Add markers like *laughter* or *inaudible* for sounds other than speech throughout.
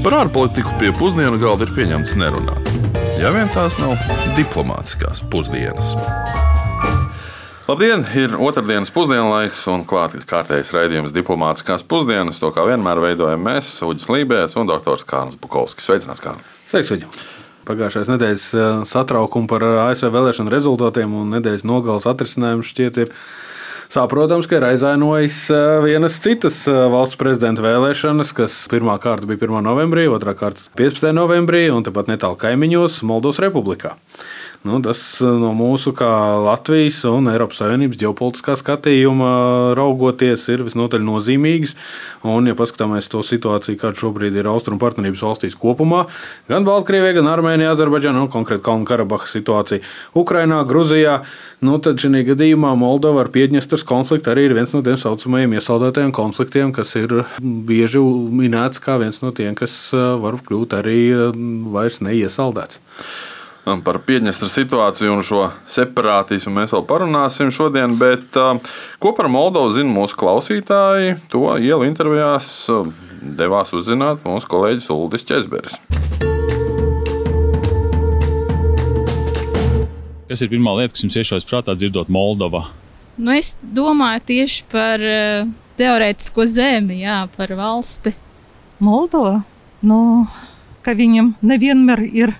Par ārpolitiku pie pusdienu galda ir pieņemts nerunāt. Ja vien tās nav diplomātiskās pusdienas. Labdien! Ir otrdienas pusdienlaiks un klāts kārtējs raidījums diplomātiskās pusdienas. To kā vienmēr veidojam mēs, Uģis Lībijams un Dr. Kārns Bukovskis. Sveicināts, Kārn! Sveiks, Uģi! Pagājušais nedēļas eh, satraukums par ASV vēlēšanu rezultātiem un nedēļas nogales atrisinājumu šķiet ir Saprotams, ka ir aizvainojis eh, vienas citas eh, valsts prezidenta vēlēšanas, kas pirmā kārta bija 1. novembrī, otrā kārta 15. novembrī un tepat netālu kaimiņos Moldovas republikā. Nu, tas eh, no mūsu, kā Latvijas un Eiropas Savienības ģeopolitiskā skatījuma raugoties, ir visnotaļ nozīmīgs. Un, ja paskatāmies to situāciju, kāda šobrīd ir Austrumu partnerības valstīs kopumā, gan Baltkrievijā, gan Armēnijā, Azerbaidžānā, nu, konkrēti Kalnu Karabahas situācija, Ukrainā, Gruzijā, nu, tad šajā gadījumā Moldova ar Piedņestras konfliktu arī ir viens no tiem saucamajiem iesaldētajiem konfliktiem, kas ir bieži minēts kā viens no tiem, kas eh, var kļūt arī eh, vairs neiesaldēts. Par Piedņestras situāciju un šo separātismu mēs vēl parunāsim šodien, bet ko par Moldovu zina mūsu klausītāji? To ielu intervijās devās uzzināt mūsu kolēģis Ulris Česberis. Kas ir pirmā lieta, kas jums iešaujas prātā dzirdot Moldovu? Nu, es domāju tieši par uh, teorētisko zemi, jā, par valsti. Moldova, nu, ka viņam nevienmēr ir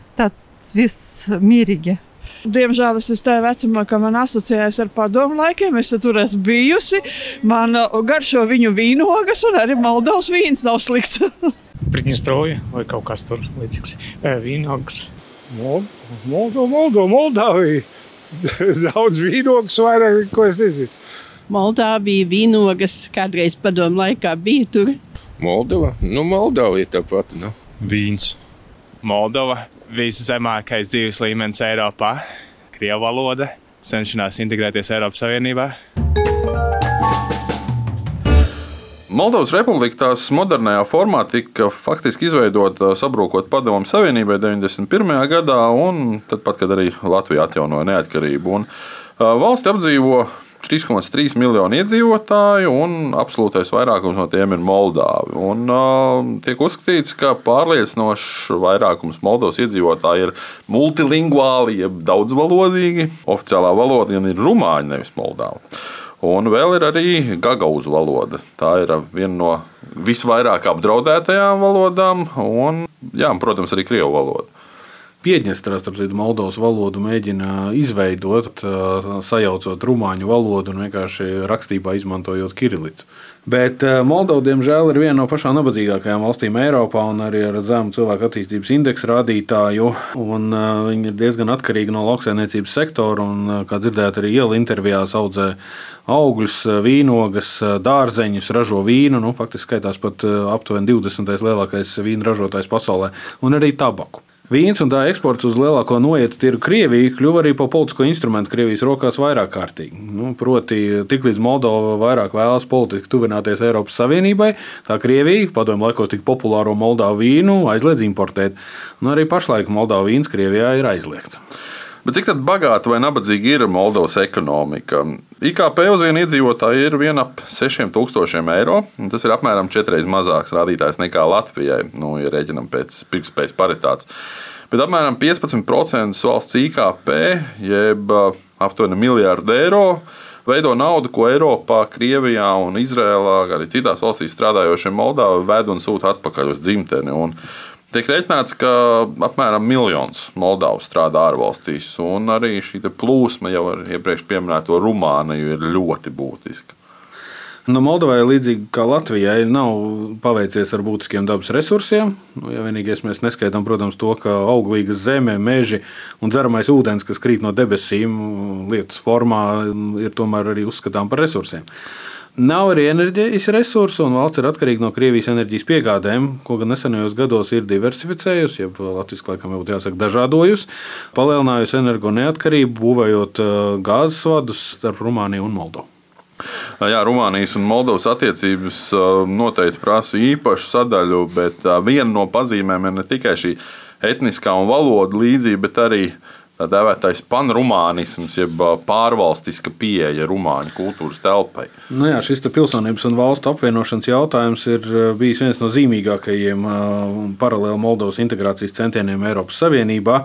viss mierīgi. Diemžēl es esmu tajā vecumā, ka man asociējas ar padomu laikiem. Es tur esmu bijusi. Man uh, garšo viņu vīnogas, un arī Moldovas vīns nav slikts. *laughs* Pridņestrovija vai kaut kas tur līdzīgs. Vīnogas. Moldova, Moldova, Moldavija. *laughs* Daudz vīnogas, vairāk ko es nezinu. Moldāvija bija vīnogas, kādreiz padomu laikā bija tur. Moldova, nu Moldova ir tāpat. Nu. Vīns. Moldova viszemākais dzīves līmenis Eiropā, krievu valoda, cenšanās integrēties Eiropas Savienībā. Moldovas republika tās modernajā formā tika faktiski izveidota sabrūkot Padomu Savienībai 91. gadā, un tad, pat, kad arī Latvija atjaunoja neatkarību. Un, valsti apdzīvo 3,3 miljoni iedzīvotāju, un absolūtais vairākums no tiem ir Moldāvi. Un, uh, tiek uzskatīts, ka pārliecinošs vairākums Moldovas iedzīvotāji ir multilingvāli, jeb daudzvalodīgi. Oficiālā valoda ir rumāņu, nevis Moldāva. Un vēl ir arī gagauzu valoda. Tā ir viena no visvairāk apdraudētajām valodām, un, jā, protams, arī krievu valoda. Piedņestrā, starp citu, Moldovas valodu mēģina izveidot, sajaucot rumāņu valodu un vienkārši rakstībā izmantojot kirilicu. Bet Moldova, diemžēl, ir viena no pašām nabadzīgākajām valstīm Eiropā un arī ar zemu cilvēku attīstības indeksu rādītāju. Viņa ir diezgan atkarīga no lauksaimniecības sektora un, kā dzirdējāt, arī iela intervijās audzē augļus, vīnogas, dārzeņus, ražo vīnu. Nu, faktiski skaitās pat aptuveni 20. lielākais vīnu ražotājs pasaulē un arī tabaku. Vīns un tā eksports uz lielāko noieta tirgu Krieviju kļuva arī par politisko instrumentu Krievijas rokās vairāk kārtīgi. Nu, proti, tiklīdz Moldova vairāk vēlas politiski tuvināties Eiropas Savienībai, tā Krievija, padomju laikos tik populāro Moldavu vīnu, aizliedz importēt. Un arī pašlaik Moldavu vīns Krievijā ir aizliegts. Bet cik bagāta vai nabadzīga ir Moldovas ekonomika? IKP uz vienu iedzīvotāju ir vien ap 6000 eiro. Tas ir apmēram četras mazāks rādītājs nekā Latvijai, nu, ja rēķinam pēc pirktspējas paritātes. Bet apmēram 15% valsts IKP, jeb aptuveni miljārdu eiro, veido naudu, ko Eiropā, Krievijā un Izrēlā, arī citās valstīs strādājošie Moldāvi ved un sūta atpakaļ uz dzimteni. Un Tiek rēķināts, ka apmēram miljons Moldavu strādā ārvalstīs, un arī šī plūsma jau ar iepriekš minēto Rumāniju ir ļoti būtiska. Nu, Moldovai, līdzīgi kā Latvijai, nav paveicies ar būtiskiem dabas resursiem. Nu, ja vienīgais mēs neskaitām, protams, to, ka auglīgas zeme, meži un dzeramais ūdens, kas krīt no debesīm, lietas formā, ir tomēr arī uzskatām par resursiem. Nav arī enerģijas resursu, un valsts ir atkarīga no Krievijas enerģijas piegādēm, ko gan nesenajos gados ir diversificējusi, jeb Latvijas laikam jau jāsaka, dažādojusi, palielinājusi energo neatkarību, būvējot uh, gāzes vadus starp Rumāniju un Moldovu. Jā, Rumānijas un Moldovas attiecības uh, noteikti prasa īpašu sadaļu, bet uh, viena no pazīmēm ir ne tikai šī etniskā un valoda līdzība, bet arī tā dēvētais panrumānisms, jeb pārvalstiska pieeja rumāņu kultūras telpai. Nu jā, šis pilsonības un valstu apvienošanas jautājums ir bijis viens no zīmīgākajiem paralēli Moldovas integrācijas centieniem Eiropas Savienībā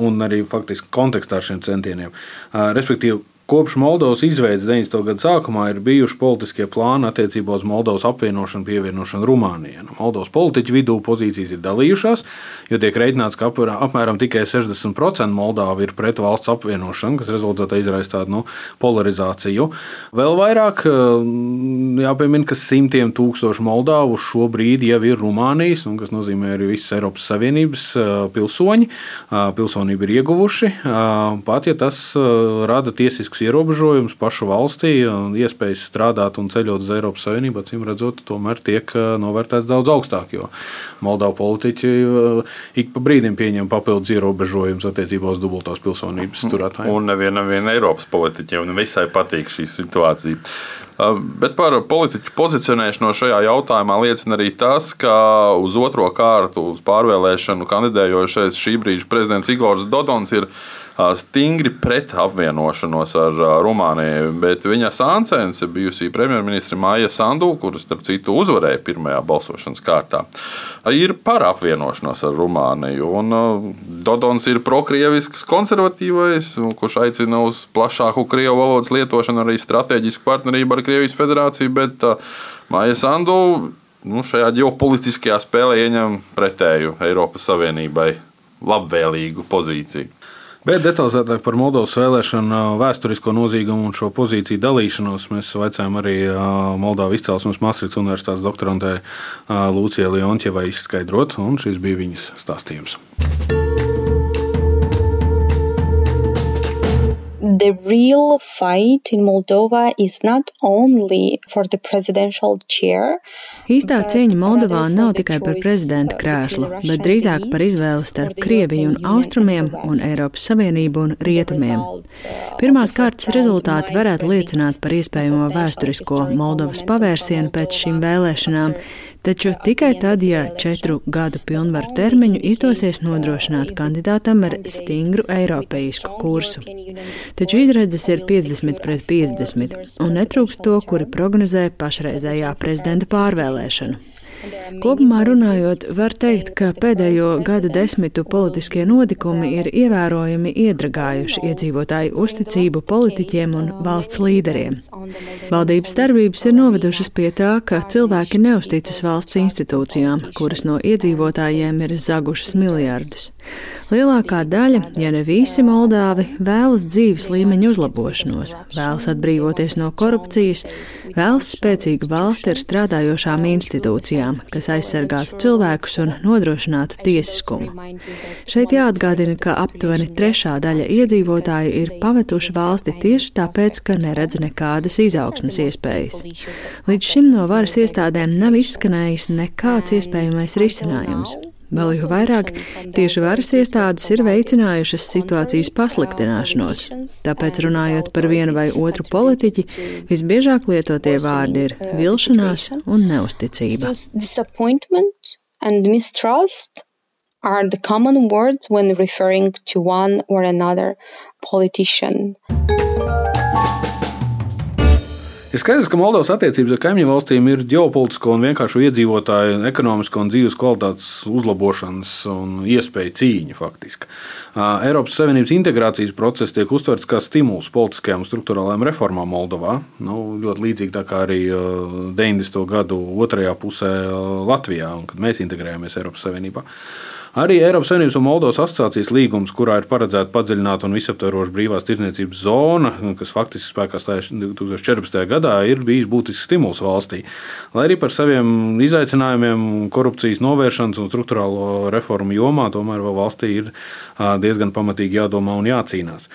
un arī faktiski kontekstā ar šiem centieniem. Respektīvi, Kopš Moldovas izveidas 90. gada sākumā ir bijuši politiskie plāni attiecībā uz Moldovas apvienošanu, pievienošanu Rumānijai. Nu, Moldovas politiķu vidū pozīcijas ir dalījušās, jo tiek reiķināts, ka apmēram tikai 60% Moldāvi ir pret valsts apvienošanu, kas rezultātā izraisa tādu nu, polarizāciju. Vēl vairāk jāpiemina, ka simtiem tūkstošu Moldāvu šobrīd jau ir Rumānijas, kas nozīmē arī visas Eiropas Savienības pilsoņi. Pilsonību ir ieguvuši, pat ja tas rada tiesisku būtisks ierobežojums pašu valstī, iespējas strādāt un ceļot uz Eiropas Savienību, acīm redzot, tomēr tiek novērtēts daudz augstāk. Jo Moldāvu politiķi ik pa brīdim pieņem papildus ierobežojumus attiecībā uz dubultās pilsonības turētājiem. Un nevienam vien Eiropas politiķiem visai patīk šī situācija. Bet par politiķu pozicionēšanos šajā jautājumā liecina arī tas, ka uz otro kārtu, uz pārvēlēšanu kandidējošais šī brīža prezidents Igors Dodons ir stingri pret apvienošanos ar Rumāniju, bet viņa sāncens bijusī premjerministra Māja Sandu, kuras, starp citu, uzvarēja pirmajā balsošanas kārtā, ir par apvienošanos ar Rumāniju. Un Dodons ir prokrievisks konservatīvais, kurš aicina uz plašāku krievu valodas lietošanu, arī strateģisku partnerību ar Krievijas federāciju, bet Māja Sandu nu, šajā ģeopolitiskajā spēlē ieņem pretēju Eiropas Savienībai labvēlīgu pozīciju. Bet detalizētāk par Moldovas vēlēšanu vēsturisko nozīgumu un šo pozīciju dalīšanos mēs vaicājām arī Moldovas izcelsmes Maastrichts Universitātes doktorantē Lūcijai Leontjevai izskaidrot, un šis bija viņas stāstījums. The real fight in Moldova is not only for the presidential chair. Īstā cīņa Moldovā nav tikai par prezidenta krēslu, bet drīzāk par izvēli starp Krieviju un Austrumiem un Eiropas Savienību un Rietumiem. Pirmās kārtas rezultāti varētu liecināt par iespējamo vēsturisko Moldovas pavērsienu pēc šīm vēlēšanām, Taču tikai tad, ja četru gadu pilnvaru termiņu izdosies nodrošināt kandidātam ar stingru eiropeisku kursu. Taču izredzes ir 50 pret 50, un netrūkst to, kuri prognozē pašreizējā prezidenta pārvēlēšanu. Kopumā runājot, var teikt, ka pēdējo gadu desmitu politiskie notikumi ir ievērojami iedragājuši iedzīvotāju uzticību politiķiem un valsts līderiem. Valdības darbības ir novedušas pie tā, ka cilvēki neusticas valsts institūcijām, kuras no iedzīvotājiem ir zagušas miljardus. Lielākā daļa, ja ne visi Moldāvi, vēlas dzīves līmeņa uzlabošanos, vēlas atbrīvoties no korupcijas, vēlas spēcīgu valsti ar strādājošām institūcijām, kas aizsargātu cilvēkus un nodrošinātu tiesiskumu. Šeit jāatgādina, ka aptuveni trešā daļa iedzīvotāju ir pametuši valsti tieši tāpēc, ka neredz nekādas izaugsmas iespējas. Līdz šim no varas iestādēm nav izskanējis nekāds iespējamais risinājums. Vēl jau vairāk tieši varas iestādes ir veicinājušas situācijas pasliktināšanos. Tāpēc, runājot par vienu vai otru politiķi, visbiežāk lietotie vārdi ir vilšanās un neusticība. Are the common words when referring to one or another politician. Ir skaidrs, ka Moldovas attiecības ar kaimiņu valstīm ir ģeopolitisko un vienkāršu iedzīvotāju ekonomisko un dzīves kvalitātes uzlabošanas un iespēju cīņa faktiski. Eiropas Savienības integrācijas process tiek uztverts kā stimuls politiskajām un struktūrālajām reformām Moldovā. Nu, ļoti līdzīgi tā kā arī 90. gadu otrajā pusē Latvijā, kad mēs integrējāmies Eiropas Savienībā. Arī Eiropas Savienības un Moldovas asociācijas līgums, kurā ir paredzēta padziļināta un visaptvaroša brīvās tirdzniecības zona, kas faktiski spēkā stājās 2014. gadā, ir bijis būtisks stimuls valstī. Lai arī par saviem izaicinājumiem, korupcijas novēršanas un struktūrālo reformu jomā, tomēr valstī ir diezgan pamatīgi jādomā un jācīnās.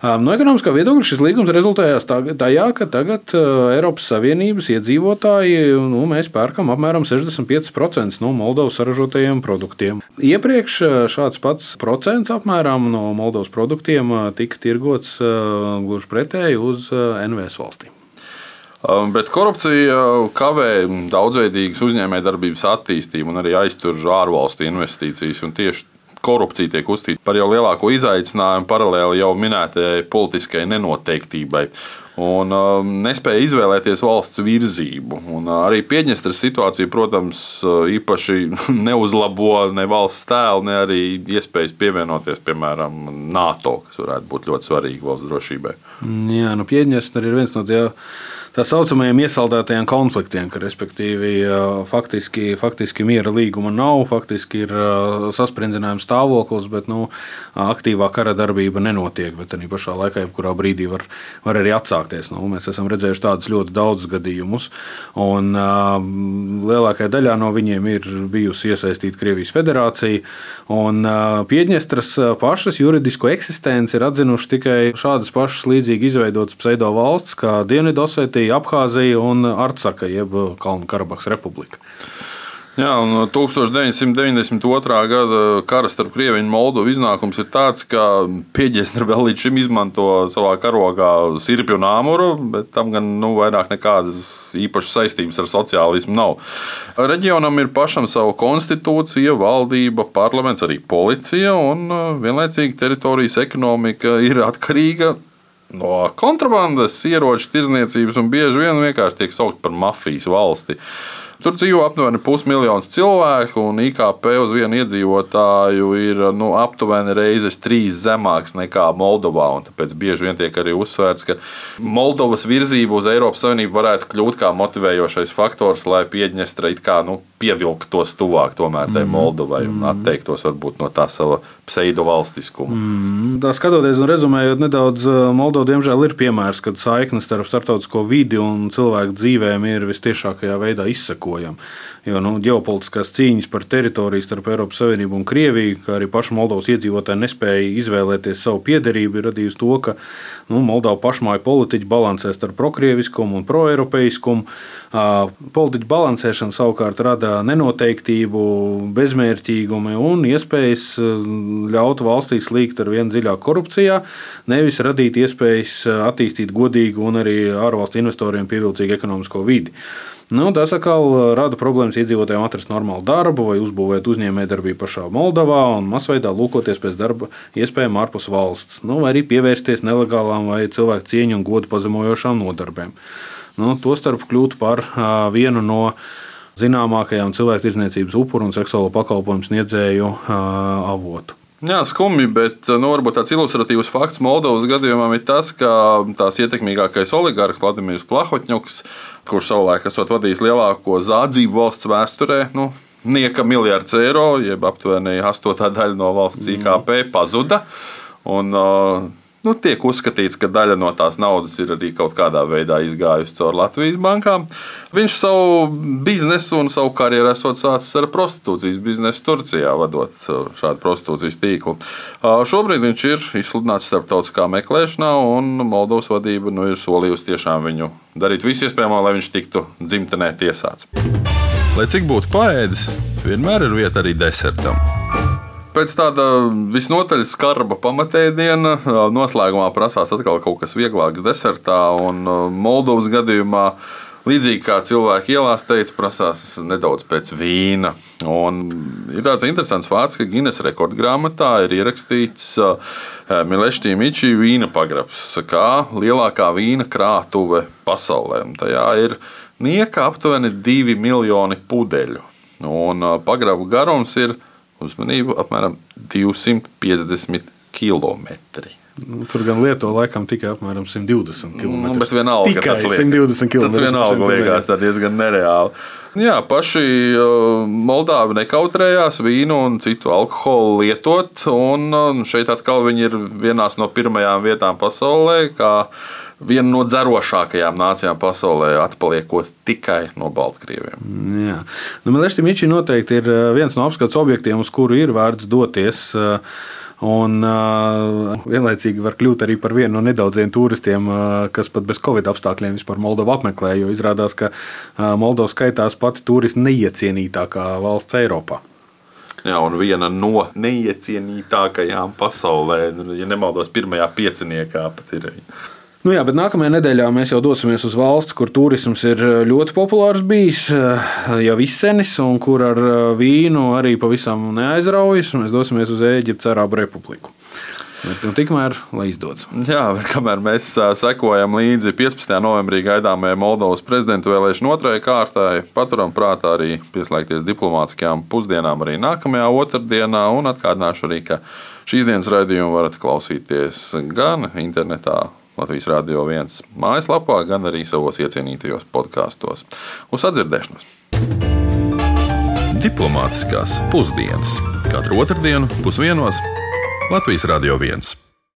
No ekonomiskā viedokļa šis līgums rezultējās tajā, ka tagad Eiropas Savienības iedzīvotāji nu, mēs pērkam apmēram 65% no Moldovas saražotajiem produktiem. Iepriekš šāds pats procents apmēram no Moldovas produktiem tika tirgots gluži pretēji uz NVS valstīm. Bet korupcija kavē daudzveidīgas uzņēmējdarbības attīstību un arī aiztur ārvalstu investīcijas. Tieši korupcija tiek uzskatīta par jau lielāko izaicinājumu paralēli jau minētajai politiskajai nenoteiktībai un uh, nespēja izvēlēties valsts virzību. Un, uh, arī Piedņestras situācija, protams, uh, īpaši *laughs* neuzlabo ne valsts tēlu, ne arī iespējas pievienoties, piemēram, NATO, kas varētu būt ļoti svarīgi valsts drošībai. Jā, nu Piedņestra ir viens no tiem tā saucamajiem iesaldētajiem konfliktiem, ka respektīvi faktiski, faktiski miera līguma nav, faktiski ir saspringzinājums stāvoklis, bet nu, aktīvā kara darbība nenotiek. Bet arī pašā laikā, jebkurā brīdī var, var arī atsākties. Nu, mēs esam redzējuši tādus ļoti daudzus gadījumus, un lielākajā daļā no viņiem ir bijusi iesaistīta Krievijas federācija. Un Piedņestras pašas juridisko eksistenci ir atzinuši tikai šādas pašas līdzīgi izveidotas pseido valsts kā Dienvidosetija. Osetija, Abhāzija un Artsaka, jeb Kalnu Karabahas republika. Jā, un 1992. gada kara starp Krieviju un Moldovu iznākums ir tāds, ka Pieģestra vēl līdz šim izmanto savā karogā sirpju un āmuru, bet tam gan nu, vairāk nekādas īpašas saistības ar sociālismu nav. Reģionam ir pašam sava konstitūcija, valdība, parlaments, arī policija, un vienlaicīgi teritorijas ekonomika ir atkarīga no kontrabandas, ieroču tirzniecības un bieži vien vienkārši tiek saukt par mafijas valsti. Tur dzīvo aptuveni pusmiljons cilvēku, un IKP uz vienu iedzīvotāju ir nu, aptuveni reizes trīs zemāks nekā Moldovā. Tāpēc bieži vien tiek arī uzsvērts, ka Moldovas virzība uz Eiropas Savienību varētu kļūt kā motivējošais faktors, lai Piedņestra it kā nu, pievilktos tuvāk tomēr tai mm. Moldovai un mm. atteiktos varbūt no tā sava pseido valstiskuma. Mm. Tā skatoties un rezumējot nedaudz, Moldova diemžēl ir piemērs, kad saiknes starp starptautisko vidi un cilvēku dzīvēm ir vistiešākajā veidā izsekojama. Jo nu, ģeopolitiskās cīņas par teritoriju starp Eiropas Savienību un Krieviju, kā arī paši Moldovas iedzīvotāji nespēja izvēlēties savu piederību, ir radījis to, ka nu, Moldova pašmāju politiķi balansē starp prokrieviskumu un proeiropeiskumu. Politiķu balansēšana savukārt rada nenoteiktību, bezmērķīgumu un iespējas ļaut valstī slīgt ar vien dziļāku korupcijā, nevis radīt iespējas attīstīt godīgu un arī ārvalstu investoriem pievilcīgu ekonomisko vidi. Nu, tas atkal uh, rada problēmas iedzīvotājiem atrast normālu darbu vai uzbūvēt uzņēmējdarbību pašā Moldovā un masveidā lūkoties pēc darba iespējām ārpus valsts, nu, vai arī pievērsties nelegālām vai cilvēku cieņu un godu pazemojošām nodarbēm. Nu, Tostarp kļūt par uh, vienu no zināmākajām cilvēku tirdzniecības upuru un seksuālo pakalpojumu sniedzēju uh, avotu. Jā, skumji, bet nu, varbūt tāds ilustratīvs fakts Moldovas gadījumā ir tas, ka tās ietekmīgākais oligarks Vladimirs Plahotņuks, kurš savulaik esot vadījis lielāko zādzību valsts vēsturē, nu, nieka miljards eiro, jeb aptuveni astotā daļa no valsts IKP, pazuda. Un, uh, nu, tiek uzskatīts, ka daļa no tās naudas ir arī kaut kādā veidā izgājusi caur Latvijas bankām. Viņš savu biznesu un savu karjeru esot sācis ar prostitūcijas biznesu Turcijā, vadot uh, šādu prostitūcijas tīklu. Uh, šobrīd viņš ir izsludināts starptautiskā meklēšanā, un Moldovas vadība nu, ir solījusi tiešām viņu darīt visu iespējamo, lai viņš tiktu dzimtenē tiesāts. Lai cik būtu paēdis, vienmēr ir vieta arī desertam. Pēc tāda visnotaļ skarba pamatēdiena noslēgumā prasās atkal kaut kas vieglāks desertā. Moldovas gadījumā, līdzīgi kā cilvēki ielās teica, prasās nedaudz pēc vīna. Un ir tāds interesants fakts, ka Guinness rekordgrāmatā ir ierakstīts Milešķī Mičī vīna pagrabs, kā lielākā vīna krātuve pasaulē. Un tajā ir nieka aptuveni divi miljoni pudeļu. Un pagrabu garums ir uzmanību apmēram 250 km. Nu, tur gan lieto laikam tikai apmēram 120 km. Nu, bet vienalga, tikai 120 km. Tas vienalga liekas diezgan nereāli. Jā, paši Moldāvi nekautrējās vīnu un citu alkoholu lietot. Un šeit atkal viņi ir vienās no pirmajām vietām pasaulē, kā viena no dzerošākajām nācijām pasaulē, atpaliekot tikai no Baltkrieviem. Jā, nu, Melešķi Miči noteikti ir viens no apskates objektiem, uz kuru ir vērts doties. Un uh, vienlaicīgi var kļūt arī par vienu no nedaudziem turistiem, uh, kas pat bez covid apstākļiem vispār Moldovu apmeklē. Jo izrādās, ka uh, Moldova skaitās pati turistu neiecienītākā valsts Eiropā. Jā, un viena no neiecienītākajām pasaulē, nu, ja nemaldos, pirmajā pieciniekā pat ir. Nu jā, bet nākamajā nedēļā mēs jau dosimies uz valsts, kur turisms ir ļoti populārs bijis jau izsenis, un kur ar vīnu arī pavisam neaizraujas. Mēs dosimies uz Eģiptes Arābu Republiku. Bet, nu, tikmēr, lai izdodas. Jā, bet kamēr mēs sekojam līdzi 15. novembrī gaidāmajai Moldovas prezidenta vēlēšanu otrajai kārtai, paturam prātā arī pieslēgties diplomātiskajām pusdienām arī nākamajā otrdienā. Un atgādināšu arī, ka šīs dienas raidījumu varat klausīties gan internetā, Latvijas Rādio 1 mājaslapā, gan arī savos iecienītajos podkastos. Uz sadzirdēšanos! Diplomātiskās pusdienas katru otrdienu pusdienos Latvijas Rādio 1.